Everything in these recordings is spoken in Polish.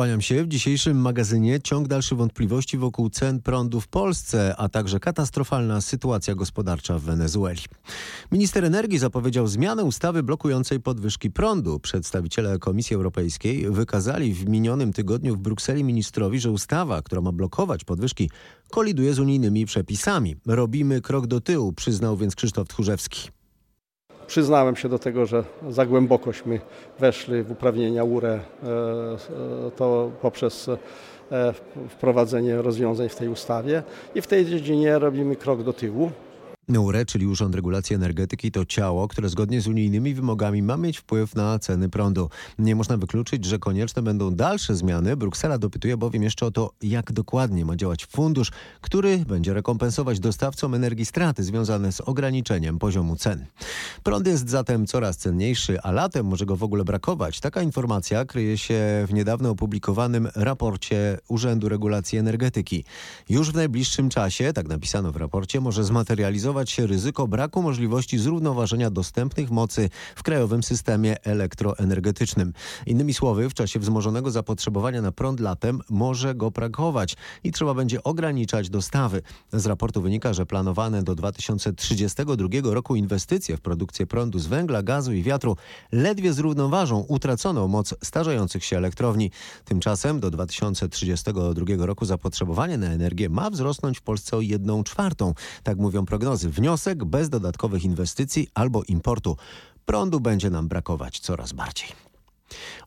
Kłaniam się. W dzisiejszym magazynie ciąg dalszy wątpliwości wokół cen prądu w Polsce, a także katastrofalna sytuacja gospodarcza w Wenezueli. Minister energii zapowiedział zmianę ustawy blokującej podwyżki prądu. Przedstawiciele Komisji Europejskiej wykazali w minionym tygodniu w Brukseli ministrowi, że ustawa, która ma blokować podwyżki, koliduje z unijnymi przepisami. Robimy krok do tyłu, przyznał więc Krzysztof Tchórzewski. Przyznałem się do tego, że za głębokośmy weszli w uprawnienia URE, e, to poprzez e, wprowadzenie rozwiązań w tej ustawie i w tej dziedzinie robimy krok do tyłu. NURE, czyli Urząd Regulacji Energetyki, to ciało, które zgodnie z unijnymi wymogami ma mieć wpływ na ceny prądu. Nie można wykluczyć, że konieczne będą dalsze zmiany. Bruksela dopytuje bowiem jeszcze o to, jak dokładnie ma działać fundusz, który będzie rekompensować dostawcom energii straty związane z ograniczeniem poziomu cen. Prąd jest zatem coraz cenniejszy, a latem może go w ogóle brakować. Taka informacja kryje się w niedawno opublikowanym raporcie Urzędu Regulacji Energetyki. Już w najbliższym czasie, tak napisano w raporcie, może zmaterializować się ryzyko braku możliwości zrównoważenia dostępnych mocy w krajowym systemie elektroenergetycznym. Innymi słowy, w czasie wzmożonego zapotrzebowania na prąd latem może go brakować i trzeba będzie ograniczać dostawy. Z raportu wynika, że planowane do 2032 roku inwestycje w produkcję prądu z węgla, gazu i wiatru ledwie zrównoważą utraconą moc starzejących się elektrowni. Tymczasem do 2032 roku zapotrzebowanie na energię ma wzrosnąć w Polsce o 1 czwartą. Tak mówią prognozy wniosek bez dodatkowych inwestycji albo importu. Prądu będzie nam brakować coraz bardziej.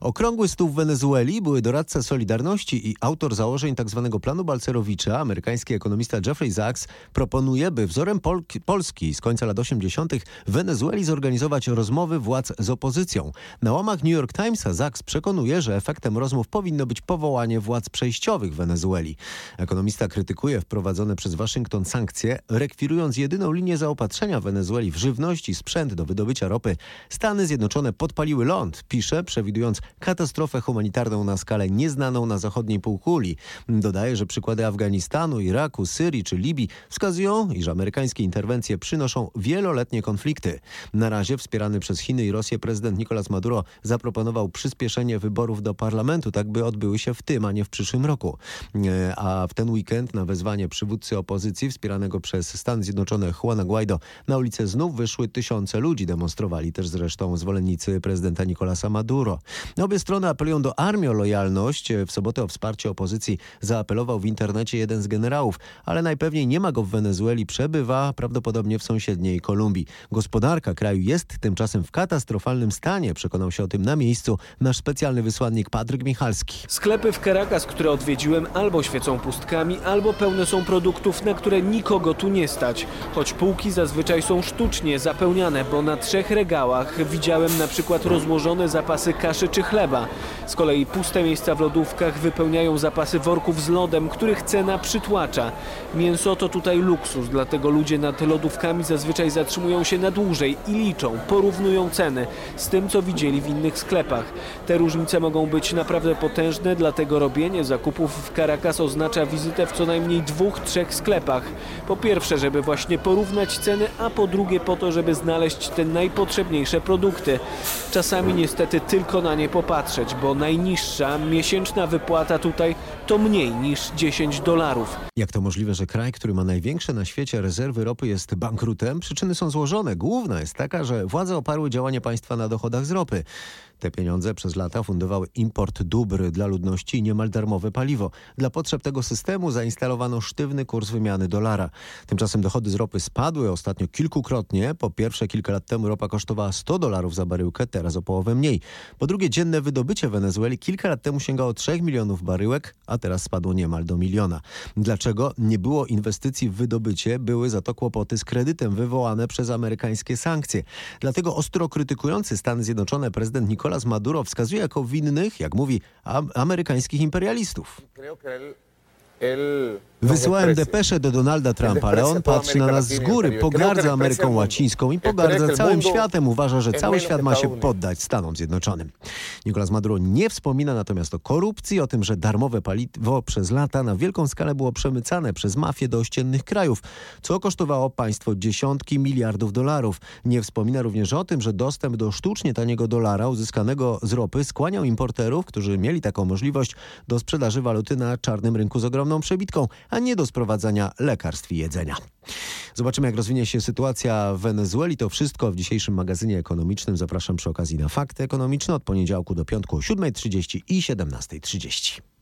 Okrągły stół w Wenezueli były doradca Solidarności i autor założeń tzw. Tak planu Balcerowicza, amerykański ekonomista Jeffrey Sachs, proponuje, by wzorem Pol Polski z końca lat 80. w Wenezueli zorganizować rozmowy władz z opozycją. Na łamach New York Timesa Sachs przekonuje, że efektem rozmów powinno być powołanie władz przejściowych w Wenezueli. Ekonomista krytykuje wprowadzone przez Waszyngton sankcje, rekwirując jedyną linię zaopatrzenia Wenezueli w żywność i sprzęt do wydobycia ropy. Stany Zjednoczone podpaliły ląd, pisze, przewidując przewidując katastrofę humanitarną na skalę nieznaną na zachodniej półkuli. Dodaje, że przykłady Afganistanu, Iraku, Syrii czy Libii wskazują, iż amerykańskie interwencje przynoszą wieloletnie konflikty. Na razie wspierany przez Chiny i Rosję prezydent Nicolas Maduro zaproponował przyspieszenie wyborów do parlamentu, tak by odbyły się w tym, a nie w przyszłym roku. E, a w ten weekend na wezwanie przywódcy opozycji wspieranego przez Stany Zjednoczone Juana Guaido na ulicę znów wyszły tysiące ludzi. Demonstrowali też zresztą zwolennicy prezydenta Nicolasa Maduro. Obie strony apelują do armii o lojalność. W sobotę o wsparcie opozycji zaapelował w internecie jeden z generałów, ale najpewniej nie ma go w Wenezueli, przebywa prawdopodobnie w sąsiedniej Kolumbii. Gospodarka kraju jest tymczasem w katastrofalnym stanie, przekonał się o tym na miejscu nasz specjalny wysłannik Patryk Michalski. Sklepy w Caracas, które odwiedziłem, albo świecą pustkami, albo pełne są produktów, na które nikogo tu nie stać. Choć półki zazwyczaj są sztucznie zapełniane, bo na trzech regałach widziałem na przykład rozłożone zapasy kaszy czy chleba. Z kolei puste miejsca w lodówkach wypełniają zapasy worków z lodem, których cena przytłacza. Mięso to tutaj luksus, dlatego ludzie nad lodówkami zazwyczaj zatrzymują się na dłużej i liczą, porównują ceny z tym, co widzieli w innych sklepach. Te różnice mogą być naprawdę potężne, dlatego robienie zakupów w Caracas oznacza wizytę w co najmniej dwóch, trzech sklepach. Po pierwsze, żeby właśnie porównać ceny, a po drugie po to, żeby znaleźć te najpotrzebniejsze produkty. Czasami niestety tylko na nie popatrzeć, bo najniższa miesięczna wypłata tutaj to mniej niż 10 dolarów. Jak to możliwe, że kraj, który ma największe na świecie rezerwy ropy jest bankrutem? Przyczyny są złożone. Główna jest taka, że władze oparły działanie państwa na dochodach z ropy. Te pieniądze przez lata fundowały import dóbr dla ludności i niemal darmowe paliwo. Dla potrzeb tego systemu zainstalowano sztywny kurs wymiany dolara. Tymczasem dochody z ropy spadły ostatnio kilkukrotnie. Po pierwsze, kilka lat temu ropa kosztowała 100 dolarów za baryłkę, teraz o połowę mniej. Po drugie, dzienne wydobycie Wenezueli kilka lat temu sięgało 3 milionów baryłek, a teraz spadło niemal do miliona. Dlaczego nie było inwestycji w wydobycie? Były za to kłopoty z kredytem wywołane przez amerykańskie sankcje. Dlatego ostro krytykujący Stany Zjednoczone prezydent Nicolas Maduro wskazuje jako winnych, jak mówi, amerykańskich imperialistów. Wysyłałem depeszę do Donalda Trumpa, ale on patrzy na nas z góry, pogardza Ameryką Łacińską i pogardza całym światem. Uważa, że cały świat ma się poddać Stanom Zjednoczonym. Nicolas Maduro nie wspomina natomiast o korupcji, o tym, że darmowe paliwo przez lata na wielką skalę było przemycane przez mafię do ościennych krajów, co kosztowało państwo dziesiątki miliardów dolarów. Nie wspomina również o tym, że dostęp do sztucznie taniego dolara uzyskanego z ropy skłaniał importerów, którzy mieli taką możliwość, do sprzedaży waluty na czarnym rynku z ogromną przebitką, a nie do sprowadzania lekarstw i jedzenia. Zobaczymy, jak rozwinie się sytuacja w Wenezueli. To wszystko w dzisiejszym magazynie ekonomicznym. Zapraszam przy okazji na fakty ekonomiczne od poniedziałku do piątku o 7.30 i 17.30.